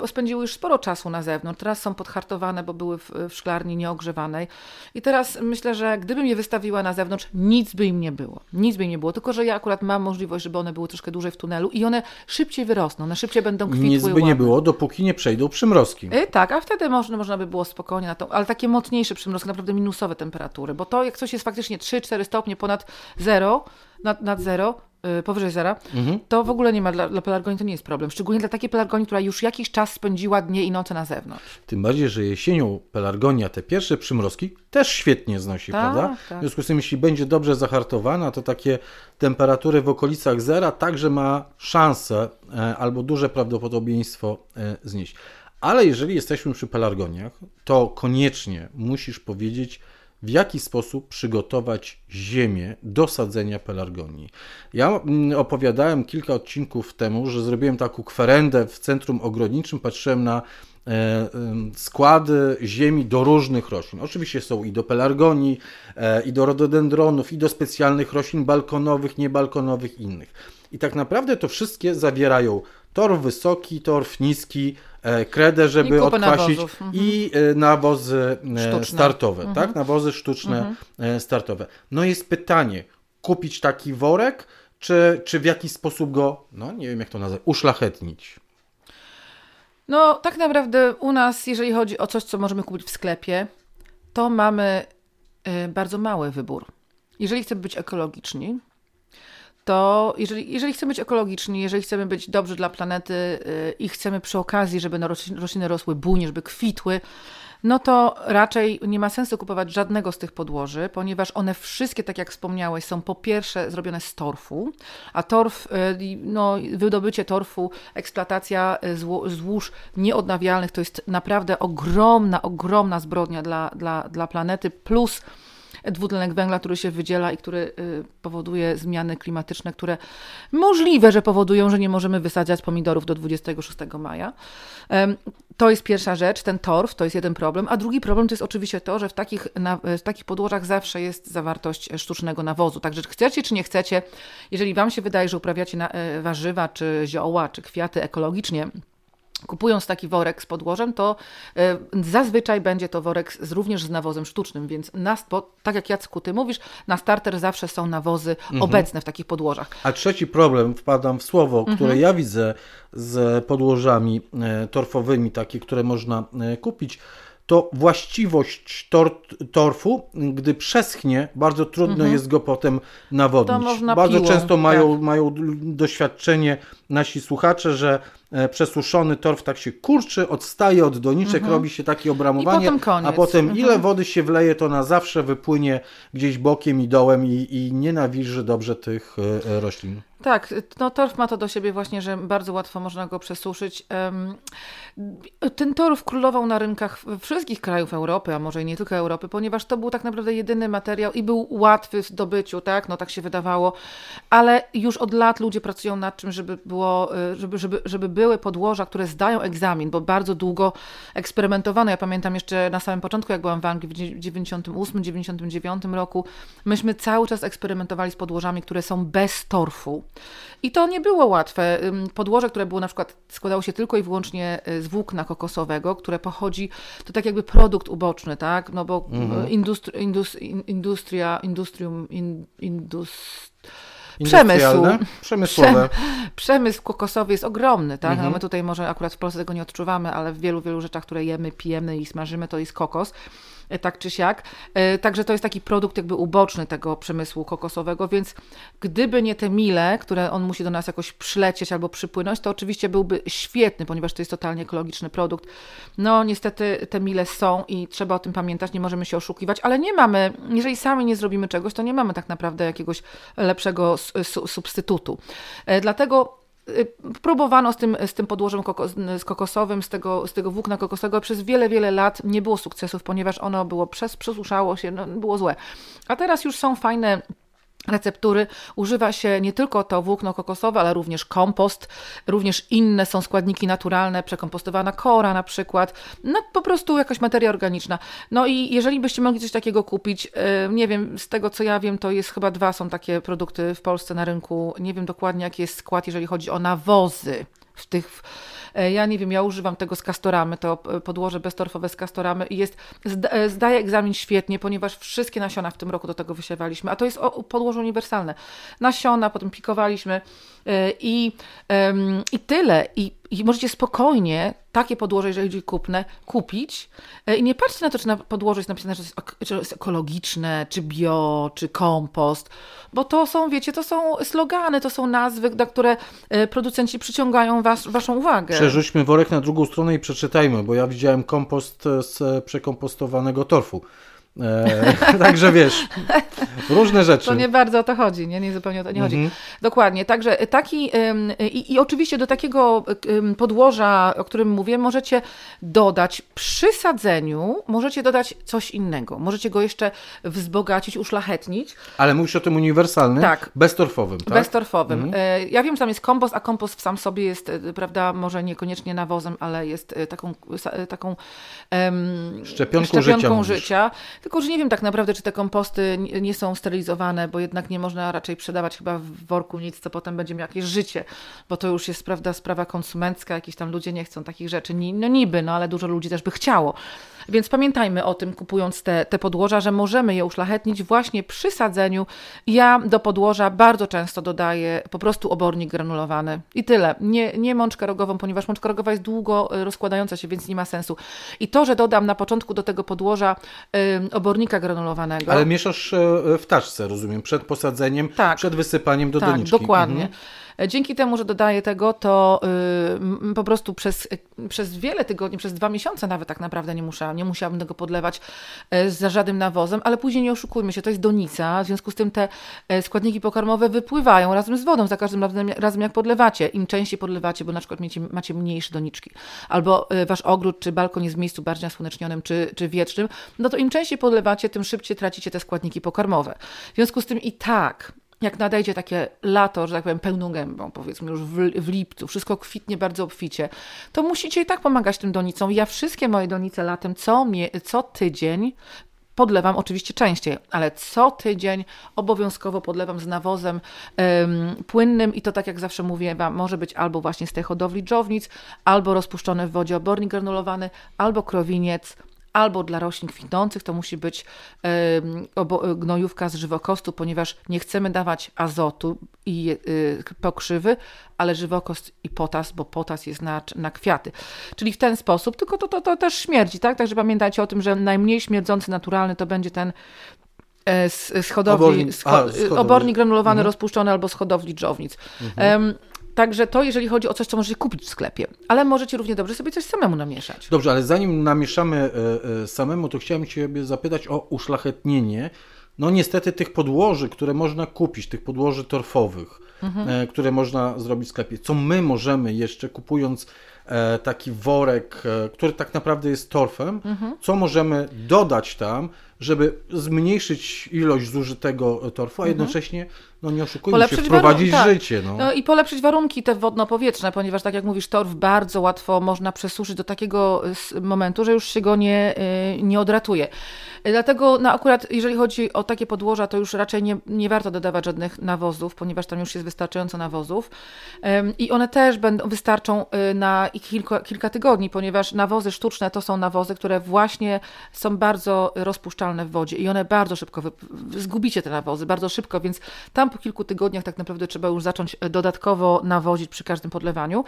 spędziły już sporo czasu na zewnątrz. Teraz są podhartowane, bo były w, w szklarni nieogrzewanej. I teraz myślę, że gdybym je wystawiła na zewnątrz, nic by im nie było. Nic by im nie było. Tylko, że ja akurat mam możliwość, żeby one były troszkę dłużej w tunelu i one szybciej wyrosną, one szybciej będą kwitły.
Nic by nie było, dopóki nie przejdą przymrozki.
Yy, tak, a wtedy można, można by było spokojnie na to, ale takie mocniejsze przymrozki, naprawdę minusowe temperatury, bo to jak coś jest faktycznie 3-4 stopnie ponad zero, nad, nad zero, Y, powyżej zera, mhm. to w ogóle nie ma dla, dla pelargonii, to nie jest problem. Szczególnie dla takiej pelargonii, która już jakiś czas spędziła dnie i noce na zewnątrz.
Tym bardziej, że jesienią pelargonia, te pierwsze przymrozki, też świetnie znosi, tak, prawda? Tak. W związku z tym, jeśli będzie dobrze zahartowana, to takie temperatury w okolicach zera także ma szansę e, albo duże prawdopodobieństwo e, znieść. Ale jeżeli jesteśmy przy pelargoniach, to koniecznie musisz powiedzieć, w jaki sposób przygotować ziemię do sadzenia pelargonii. Ja mm, opowiadałem kilka odcinków temu, że zrobiłem taką kwerendę w centrum ogrodniczym, patrzyłem na składy ziemi do różnych roślin. Oczywiście są i do pelargonii, i do rododendronów, i do specjalnych roślin balkonowych, niebalkonowych innych. I tak naprawdę to wszystkie zawierają torf wysoki, torf niski, e, kredę, żeby odkwasić mhm. i e, nawozy e, sztuczne. startowe, mhm. tak? Nawozy sztuczne mhm. startowe. No jest pytanie, kupić taki worek, czy, czy w jakiś sposób go, no nie wiem jak to nazwać, uszlachetnić?
No tak naprawdę u nas, jeżeli chodzi o coś, co możemy kupić w sklepie, to mamy bardzo mały wybór. Jeżeli chcemy być ekologiczni, to jeżeli, jeżeli chcemy być ekologiczni, jeżeli chcemy być dobrzy dla planety yy, i chcemy przy okazji, żeby rośliny rosły bujnie, żeby kwitły, no to raczej nie ma sensu kupować żadnego z tych podłoży, ponieważ one wszystkie, tak jak wspomniałeś, są po pierwsze zrobione z torfu, a torf, y, no, wydobycie torfu, eksploatacja y, złóż nieodnawialnych to jest naprawdę ogromna, ogromna zbrodnia dla, dla, dla planety, plus dwutlenek węgla, który się wydziela i który y, powoduje zmiany klimatyczne, które możliwe, że powodują, że nie możemy wysadzać pomidorów do 26 maja. To jest pierwsza rzecz, ten torf, to jest jeden problem, a drugi problem to jest oczywiście to, że w takich, na, w takich podłożach zawsze jest zawartość sztucznego nawozu. Także chcecie czy nie chcecie, jeżeli Wam się wydaje, że uprawiacie na, e, warzywa, czy zioła, czy kwiaty ekologicznie, Kupując taki worek z podłożem, to y, zazwyczaj będzie to worek z, również z nawozem sztucznym, więc na, bo, tak jak Jacku, ty mówisz, na starter zawsze są nawozy mhm. obecne w takich podłożach.
A trzeci problem, wpadam w słowo, mhm. które ja widzę z podłożami e, torfowymi, takie, które można e, kupić, to właściwość tor torfu, gdy przeschnie, bardzo trudno mhm. jest go potem nawodnić. bardzo piło, często mają, tak. mają doświadczenie nasi słuchacze, że e, przesuszony torf tak się kurczy, odstaje od doniczek, mhm. robi się takie obramowanie, potem a potem mhm. ile wody się wleje, to na zawsze wypłynie gdzieś bokiem i dołem i, i nienawilży dobrze tych e, e, roślin.
Tak, no torf ma to do siebie właśnie, że bardzo łatwo można go przesuszyć. Ten torf królował na rynkach wszystkich krajów Europy, a może i nie tylko Europy, ponieważ to był tak naprawdę jedyny materiał i był łatwy w zdobyciu, tak? No tak się wydawało, ale już od lat ludzie pracują nad czym, żeby było, y, żeby, żeby, żeby były podłoża, które zdają egzamin, bo bardzo długo eksperymentowano. Ja pamiętam jeszcze na samym początku, jak byłam w Anglii w 98-99 roku, myśmy cały czas eksperymentowali z podłożami, które są bez torfu. I to nie było łatwe. Podłoże, które było na przykład, składało się tylko i wyłącznie y, z włókna kokosowego, które pochodzi, to tak jakby produkt uboczny, tak? No bo mhm. industri, industria, industrium, in, indust, przemysł.
Przemysłowe.
Przemysł kokosowy jest ogromny, tak? No mhm. No my tutaj może akurat w Polsce tego nie odczuwamy, ale w wielu, wielu rzeczach, które jemy, pijemy i smażymy, to jest kokos. E, tak czy siak. E, także to jest taki produkt jakby uboczny tego przemysłu kokosowego, więc gdyby nie te mile, które on musi do nas jakoś przylecieć albo przypłynąć, to oczywiście byłby świetny, ponieważ to jest totalnie ekologiczny produkt. No niestety te mile są i trzeba o tym pamiętać, nie możemy się oszukiwać, ale nie mamy, jeżeli sami nie zrobimy czegoś, to nie mamy tak naprawdę jakiegoś lepszego substytutu. E, dlatego próbowano z tym, z tym podłożem z kokosowym, z tego, z tego włókna kokosowego przez wiele, wiele lat nie było sukcesów, ponieważ ono było przez, przesuszało się, no, było złe. A teraz już są fajne receptury. Używa się nie tylko to włókno kokosowe, ale również kompost, również inne są składniki naturalne, przekompostowana kora na przykład, no po prostu jakaś materia organiczna. No i jeżeli byście mogli coś takiego kupić, y, nie wiem, z tego co ja wiem, to jest chyba dwa są takie produkty w Polsce na rynku, nie wiem dokładnie jaki jest skład, jeżeli chodzi o nawozy w tych E, ja nie wiem, ja używam tego z kastoramy, to e, podłoże beztorfowe z kastoramy i jest, e, zdaje egzamin świetnie, ponieważ wszystkie nasiona w tym roku do tego wysiewaliśmy, a to jest podłoże uniwersalne. Nasiona, potem pikowaliśmy i, i tyle. I i możecie spokojnie takie podłoże, jeżeli chodzi kupne, kupić e, i nie patrzcie na to, czy na podłoże jest napisane, że jest ekologiczne, czy bio, czy kompost, bo to są, wiecie, to są slogany, to są nazwy, na które e, producenci przyciągają was, waszą uwagę.
Przerzućmy worek na drugą stronę i przeczytajmy, bo ja widziałem kompost z przekompostowanego torfu. E, także wiesz, różne rzeczy.
To nie bardzo o to chodzi, nie, nie zupełnie o to nie chodzi.
Mhm.
Dokładnie, także taki i, i oczywiście do takiego podłoża, o którym mówię, możecie dodać przy sadzeniu, możecie dodać coś innego. Możecie go jeszcze wzbogacić, uszlachetnić.
Ale mówisz o tym uniwersalnym,
Tak.
beztorfowym, tak?
Beztorfowym. E, Ja wiem, że tam jest kompost, a kompost sam sobie jest, e, prawda, może niekoniecznie nawozem, ale jest e, taką, taką em,
Szczepionką życia mówisz.
życia. Tylko, że nie wiem tak naprawdę, czy te komposty nie- są sterylizowane, bo jednak nie można raczej sprzedawać chyba w worku nic, co potem będzie miało jakieś życie, bo to już jest, prawda, sprawa konsumencka, jakieś tam ludzie nie chcą takich rzeczy. No niby, no ale dużo ludzi też by chciało. Więc pamiętajmy o tym, kupując te, te podłoża, że możemy je uszlachetnić właśnie przy sadzeniu. Ja do podłoża bardzo często dodaję po prostu obornik granulowany i tyle. Nie, nie mączkę rogową, ponieważ mączka rogowa jest długo y, rozkładająca się, więc nie ma sensu. I to, że dodam na początku do tego podłoża obornika granulowanego.
Ale mieszasz e, w taczce, rozumiem, przed posadzeniem,
Tak.
przed wysypaniem do
tak,
doniczki.
dokładnie.
Mhm.
Dzięki temu, że dodaję tego, to y, m, po prostu przez, przez wiele tygodni, przez dwa miesiące nawet tak naprawdę nie, muszę, nie musiałabym tego podlewać e, za żadnym nawozem, ale później nie oszukujmy się, to jest donica, w związku z tym te e, składniki pokarmowe wypływają razem z wodą za każdym razem, jak podlewacie. Im częściej podlewacie, bo na przykład macie, macie mniejsze doniczki, albo e, wasz ogród czy balkon jest w miejscu bardziej nasłonecznionym czy, czy wietrznym, no to im częściej podlewacie, tym szybciej tracicie te składniki pokarmowe. W związku z tym i tak jak nadejdzie takie lato, że tak powiem, pełną gębą, powiedzmy już w, w lipcu, wszystko kwitnie bardzo obficie, to musicie i tak pomagać tym donicom. Ja wszystkie moje donice latem co, mie- co tydzień podlewam oczywiście częściej, ale co tydzień obowiązkowo podlewam z nawozem em, płynnym i to tak jak zawsze mówię może być albo właśnie z tej hodowli dżownic, albo rozpuszczony w wodzie obornik granulowany, albo krowiniec, albo dla roślin kwitnących to musi być obo- gnojówka z żywokostu, ponieważ nie chcemy dawać azotu i y, pokrzywy, ale żywokost i potas, bo potas jest na, na kwiaty. Czyli w ten sposób, tylko to, to, to też śmierdzi, tak? Także pamiętajcie o tym, że najmniej śmierdzący naturalny to będzie ten e, z, z hodowli,
Obornik-
z,
a, z hodowli.
obornik granulowany
Mhm.
rozpuszczony albo z hodowli dżownic. Em, Także to, jeżeli chodzi o coś, co możecie kupić w sklepie, ale możecie równie dobrze sobie coś samemu namieszać.
Dobrze, ale zanim namieszamy e, e, samemu, to chciałem Ciebie zapytać o uszlachetnienie. No niestety tych podłoży, które można kupić, tych podłoży torfowych,
Mhm.
e, które można zrobić w sklepie. Co my możemy jeszcze kupując taki worek, który tak naprawdę jest torfem,
Mhm.
co możemy dodać tam, żeby zmniejszyć ilość zużytego torfu, a jednocześnie, no nie oszukujmy się.
Polepszyć
wprowadzić
warun- tak.
życie. No.
No i polepszyć warunki te wodno-powietrzne, ponieważ tak jak mówisz, torf bardzo łatwo można przesuszyć do takiego momentu, że już się go nie, y, nie odratuje. Dlatego no akurat jeżeli chodzi o takie podłoża, to już raczej nie, nie warto dodawać żadnych nawozów, ponieważ tam już jest wystarczająco nawozów. I one też będą, wystarczą y, na kilka, kilka tygodni, ponieważ nawozy sztuczne to są nawozy, które właśnie są bardzo rozpuszczalne w wodzie i one bardzo szybko, wy, zgubicie te nawozy, bardzo szybko, więc tam po kilku tygodniach tak naprawdę trzeba już zacząć e, dodatkowo nawozić przy każdym podlewaniu.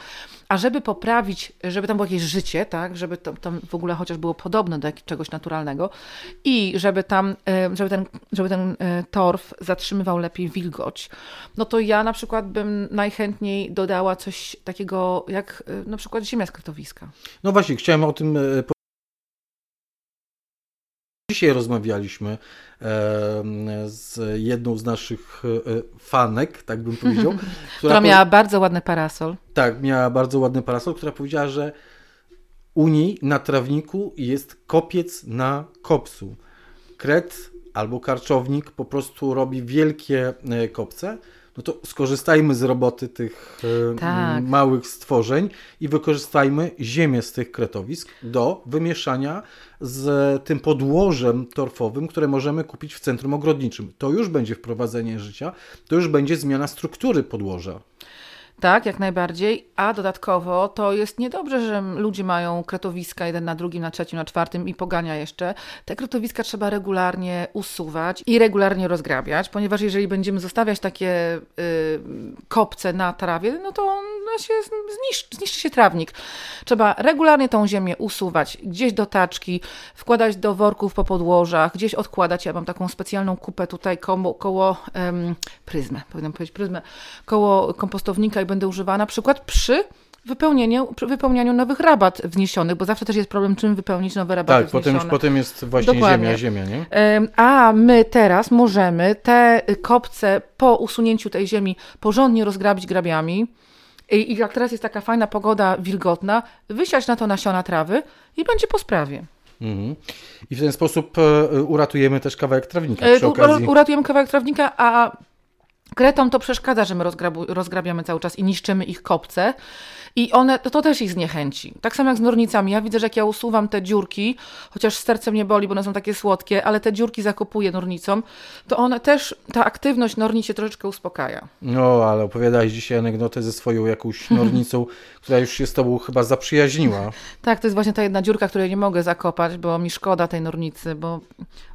A żeby poprawić, żeby tam było jakieś życie, tak, żeby tam, tam w ogóle chociaż było podobne do czegoś naturalnego i żeby tam, e, żeby ten, żeby ten e, torf zatrzymywał lepiej wilgoć, no to ja na przykład bym najchętniej dodała coś takiego jak na przykład ziemia z.
No właśnie, chciałem o tym Dzisiaj rozmawialiśmy z jedną z naszych e, fanek, tak bym powiedział,
Która
po-
miała bardzo ładny parasol.
tak, miała bardzo ładny parasol, która powiedziała, że u niej na trawniku jest kopiec na kopcu. Kret albo karczownik po prostu robi wielkie e, kopce. No to skorzystajmy z roboty tych
Tak.
małych stworzeń i wykorzystajmy ziemię z tych kretowisk do wymieszania z tym podłożem torfowym, które możemy kupić w centrum ogrodniczym. To już będzie wprowadzenie życia, to już będzie zmiana struktury podłoża.
Tak, jak najbardziej. A dodatkowo to jest niedobrze, że ludzie mają kretowiska jeden na drugim, na trzecim, na czwartym i pogania jeszcze. Te kretowiska trzeba regularnie usuwać i regularnie rozgrabiać, ponieważ jeżeli będziemy zostawiać takie y, kopce na trawie, no to on się zniszczy, zniszczy się trawnik. Trzeba regularnie tą ziemię usuwać, gdzieś do taczki, wkładać do worków po podłożach, gdzieś odkładać. Ja mam taką specjalną kupę tutaj koło, koło em, pryzmę, powinnam powiedzieć pryzmę, koło kompostownika i będę używała na przykład przy wypełnieniu, przy wypełnianiu nowych rabat wniesionych, bo zawsze też jest problem, czym wypełnić nowe rabaty
Tak, potem,
wniesione.
potem jest właśnie
Dokładnie.
ziemia, ziemia, nie?
A my teraz możemy te kopce po usunięciu tej ziemi porządnie rozgrabić grabiami. I, jak teraz jest taka fajna pogoda wilgotna, wysiać na to nasiona trawy i będzie po sprawie.
Mhm. I w ten sposób e, uratujemy też kawałek trawnika
E,
przy okazji.
Uratujemy kawałek trawnika, a kretom to przeszkadza, że my rozgrabiamy cały czas i niszczymy ich kopce. I one, to, to też ich zniechęci. Tak samo jak z nornicami. Ja widzę, że jak ja usuwam te dziurki, chociaż serce mnie boli, bo one są takie słodkie, ale te dziurki zakopuję nornicą, to one też, ta aktywność norni się troszeczkę uspokaja.
No, ale opowiadałeś dzisiaj anegdotę ze swoją jakąś nornicą, która już się z tobą chyba zaprzyjaźniła.
Tak, to jest właśnie ta jedna dziurka, której nie mogę zakopać, bo mi szkoda tej nornicy, bo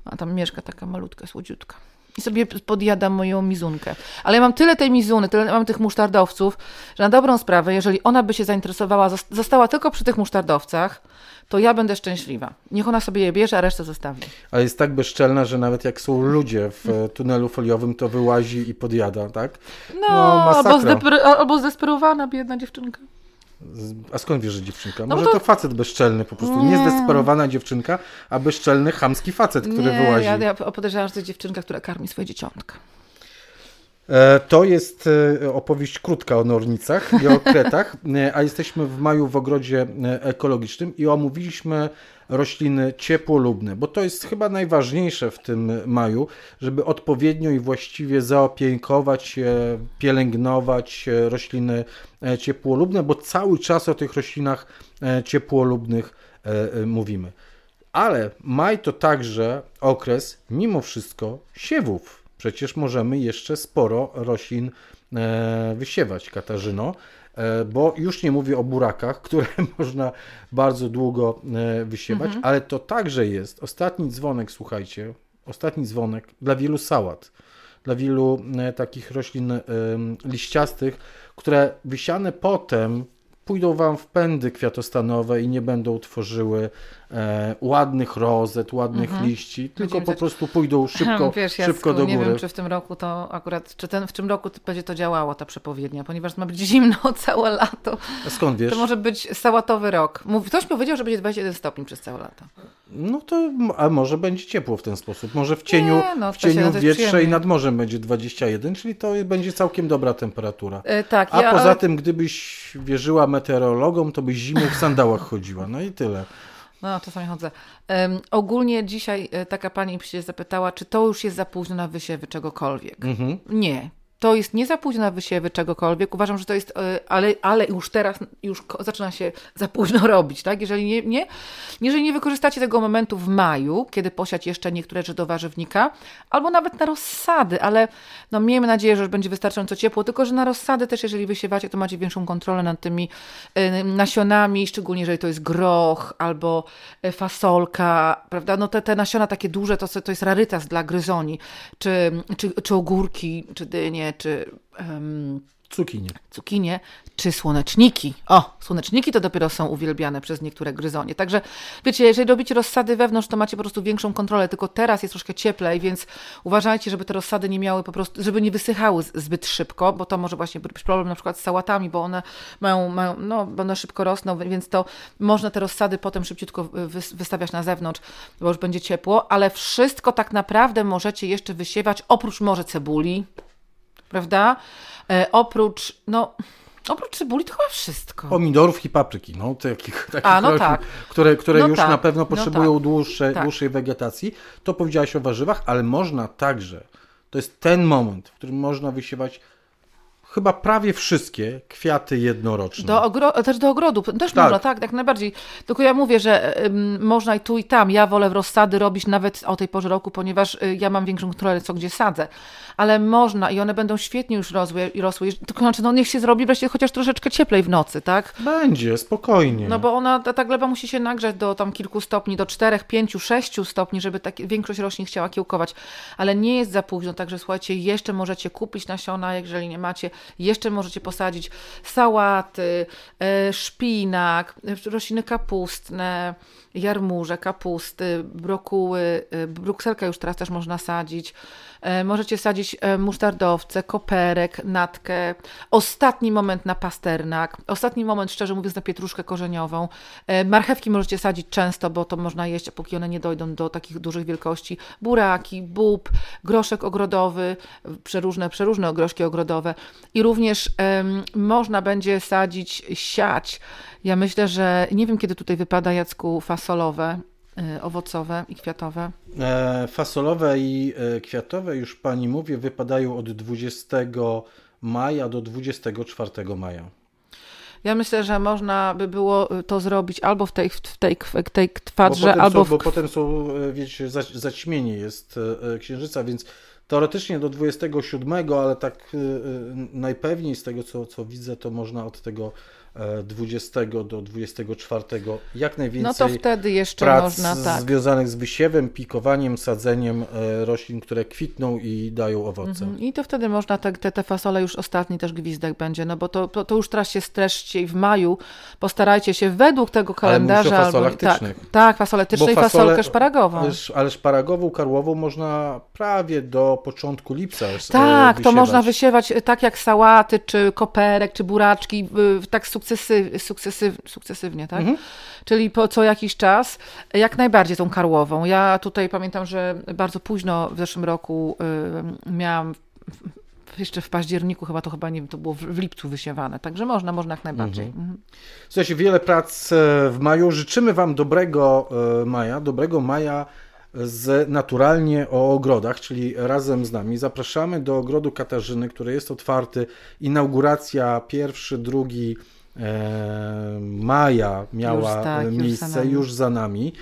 a tam mieszka taka malutka, słodziutka. I sobie podjada moją mizunkę. Ale ja mam tyle tej mizuny, tyle mam tych musztardowców, że na dobrą sprawę, jeżeli ona by się zainteresowała, zos- została tylko przy tych musztardowcach, to ja będę szczęśliwa. Niech ona sobie je bierze, a resztę zostawi.
Ale jest tak bezczelna, że nawet jak są ludzie w e, tunelu foliowym, to wyłazi i podjada, tak?
No,
No,
albo, zdesper- albo zdesperowana biedna dziewczynka.
A skąd wiesz, że dziewczynka?
No
Może
bo
to... facet bezczelny po prostu. Nie.
Nie.
zdesperowana dziewczynka, a bezczelny, chamski facet, który
Nie,
wyłazi.
ja, ja podejrzewam, że to dziewczynka, która karmi swoje dzieciątka.
E, To jest e, opowieść krótka o nornicach i o kretach, e, a jesteśmy w maju w ogrodzie ekologicznym i omówiliśmy rośliny ciepłolubne, bo to jest chyba najważniejsze w tym maju, żeby odpowiednio i właściwie zaopiekować, pielęgnować rośliny ciepłolubne, bo cały czas o tych roślinach ciepłolubnych mówimy. Ale maj to także okres, mimo wszystko, siewów. Przecież możemy jeszcze sporo roślin e, wysiewać, Katarzyno, e, bo już nie mówię o burakach, które można bardzo długo e, wysiewać, ale to także jest ostatni dzwonek, słuchajcie, ostatni dzwonek dla wielu sałat, dla wielu takich roślin liściastych, które wysiane potem pójdą Wam w pędy kwiatostanowe i nie będą tworzyły e, ładnych rozet, ładnych liści, tylko
Będziemy
po prostu pójdą szybko,
Wiesz,
szybko do
nie
góry.
wiem, czy w tym roku to akurat, czy ten, w tym roku będzie to działało, ta przepowiednia, ponieważ ma być zimno całe lato.
A skąd wiesz?
To może być sałatowy rok. Ktoś powiedział, że będzie 21 stopni przez całe lato.
No to, a może będzie ciepło w ten sposób. Może w cieniu,
no,
w cieniu
jest
wietrze i nad morzem będzie 21, czyli to będzie całkiem dobra temperatura.
E, tak,
A
ja,
poza
ale,
tym, gdybyś wierzyła meteorologom, to byś zimą w sandałach chodziła. No i tyle.
No, czasami chodzę. Em, ogólnie dzisiaj e, taka pani się zapytała, czy to już jest za późno na wysiewy czegokolwiek.
Mhm.
Nie. To jest nie za późno na wysiewy czegokolwiek. Uważam, że to jest, e, ale, ale już teraz już zaczyna się za późno robić, tak? Jeżeli nie, nie, jeżeli nie wykorzystacie tego momentu w maju, kiedy posiać jeszcze niektóre rzeczy do warzywnika, albo nawet na rozsady, ale no miejmy nadzieję, że już będzie wystarczająco ciepło, tylko że na rozsady też, jeżeli wysiewacie, to macie większą kontrolę nad tymi e, nasionami, szczególnie jeżeli to jest groch albo e, fasolka, prawda? No te, te nasiona takie duże, to, to jest rarytas dla gryzoni, czy, czy, czy ogórki, czy dynie, czy em,
Cukinie.
cukinie, czy słoneczniki. O, słoneczniki to dopiero są uwielbiane przez niektóre gryzonie. Także wiecie, jeżeli robicie rozsady wewnątrz, to macie po prostu większą kontrolę, tylko teraz jest troszkę cieplej, więc uważajcie, żeby te rozsady nie miały po prostu, żeby nie wysychały zbyt szybko, bo to może właśnie być problem na przykład z sałatami, bo one mają, mają no, one szybko rosną, więc to można te rozsady potem szybciutko wys- wystawiać na zewnątrz, bo już będzie ciepło, ale wszystko tak naprawdę możecie jeszcze wysiewać, oprócz może cebuli, prawda? E, oprócz, no, oprócz cebuli to chyba wszystko.
Pomidorów i papryki, no takich, takich
A, no
roślin,
tak.
które, które
No
już
tak,
na pewno
no
potrzebują
tak.
dłuższe,
Tak.
dłuższej wegetacji. To powiedziałaś o warzywach, ale można także, to jest ten moment, w którym można wysiewać chyba prawie wszystkie kwiaty jednoroczne.
Do ogro- też do ogrodu, też
Tak.
można, tak, jak najbardziej. Tylko ja mówię, że ym, można i tu i tam. Ja wolę rozsady robić nawet o tej porze roku, ponieważ y, ja mam większą kontrolę, co gdzie sadzę. Ale można i one będą świetnie już rosły, i rosły. Tylko znaczy, no niech się zrobi wreszcie chociaż troszeczkę cieplej w nocy, tak?
Będzie, spokojnie.
No bo ona, ta, ta gleba musi się nagrzać do tam kilku stopni, do 4, 5, 6 stopni, żeby tak, większość roślin chciała kiełkować. Ale nie jest za późno, także słuchajcie, jeszcze możecie kupić nasiona, jeżeli nie macie. Jeszcze możecie posadzić sałaty, e, szpinak, rośliny kapustne, jarmuże, kapusty, brokuły, e, brukselkę już teraz też można sadzić. E, Możecie sadzić e, musztardowce, koperek, natkę. Ostatni moment na pasternak. Ostatni moment, szczerze mówiąc, na pietruszkę korzeniową. E, Marchewki możecie sadzić często, bo to można jeść, póki one nie dojdą do takich dużych wielkości. Buraki, bób, groszek ogrodowy, przeróżne, przeróżne groszki ogrodowe. I również em, można będzie sadzić, siać. Ja myślę, że nie wiem, kiedy tutaj wypada, Jacku, fasolowe, owocowe i kwiatowe.
E, fasolowe i e, kwiatowe, już pani mówię, wypadają od 20 maja do 24 maja.
Ja myślę, że można by było to zrobić albo w tej, w tej, w tej kwadrze, albo
są,
w
bo potem są, e, wiecie, za- zaćmienie jest e, e, księżyca, więc teoretycznie do 27, ale tak e, e, najpewniej z tego, co, co widzę, to można od tego e, 20 do 24 jak najwięcej
No to wtedy jeszcze
prac
można, tak.
związanych z wysiewem, pikowaniem, sadzeniem e, roślin, które kwitną i dają owoce.
Mhm. I to wtedy można te, te, te fasole już ostatni też gwizdek będzie, no bo to, to, to już teraz się streszcie i w maju postarajcie się według tego kalendarza.
fasolach
albo, tak, tak, fasole tyczne i
fasole-
fasolkę szparagową.
Ale szparagową, karłową można prawie do początku lipca e,
Tak, to
wysiewać.
można wysiewać y, tak jak sałaty, czy koperek, czy buraczki, tak sukcesyw, sukcesyw, sukcesywnie, tak?
Mhm.
Czyli po co jakiś czas, jak najbardziej tą karłową. Ja tutaj pamiętam, że bardzo późno w zeszłym roku y, miałam jeszcze w październiku, chyba to chyba nie to było w, lipcu wysiewane, także można, można jak najbardziej. Mhm.
Słuchajcie, wiele prac e, w maju. Życzymy Wam dobrego e, maja, dobrego maja z naturalnie o ogrodach, czyli razem z nami. Zapraszamy do ogrodu Katarzyny, który jest otwarty. Inauguracja pierwszy, drugi e, maja miała
Już tak,
e,
już za
miejsce
nami.
już za nami.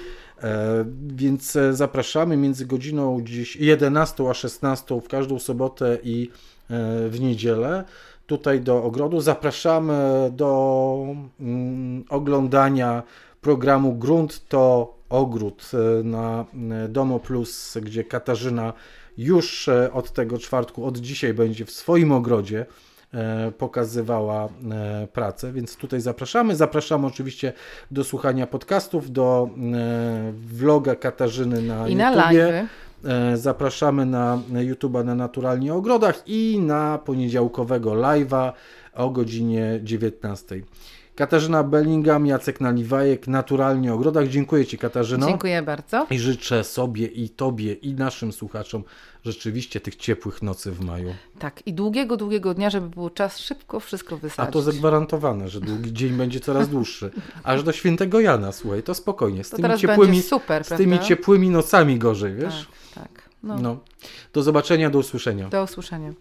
E, Więc e, zapraszamy między godziną dziś 11 a 16 w każdą sobotę i e, w niedzielę tutaj do ogrodu. Zapraszamy do mm, oglądania programu Grunt to Ogród e, na e, Domo Plus, gdzie Katarzyna już e, od tego czwartku, od dzisiaj będzie w swoim ogrodzie e, pokazywała e, pracę, więc tutaj zapraszamy. Zapraszamy oczywiście do słuchania podcastów, do e, vloga Katarzyny na
I na
YouTubie.
live.
E, Zapraszamy na YouTube'a na Naturalnie Ogrodach i na poniedziałkowego live'a o godzinie 19. Katarzyna Bellingham, Jacek Naliwajek, Naturalnie Ogrodach. Dziękuję Ci Katarzyno.
Dziękuję bardzo.
I życzę sobie i Tobie i naszym słuchaczom rzeczywiście tych ciepłych nocy w maju.
Tak, i długiego, długiego dnia, żeby było czas szybko wszystko
A
wysadzić.
to zagwarantowane, że długi dzień będzie coraz dłuższy. Aż do świętego Jana, słuchaj, to spokojnie. Z
To
tymi ciepłymi,
super,
z tymi ciepłymi nocami gorzej, wiesz?
Tak, tak. No,
No. Do zobaczenia, do usłyszenia.
Do usłyszenia.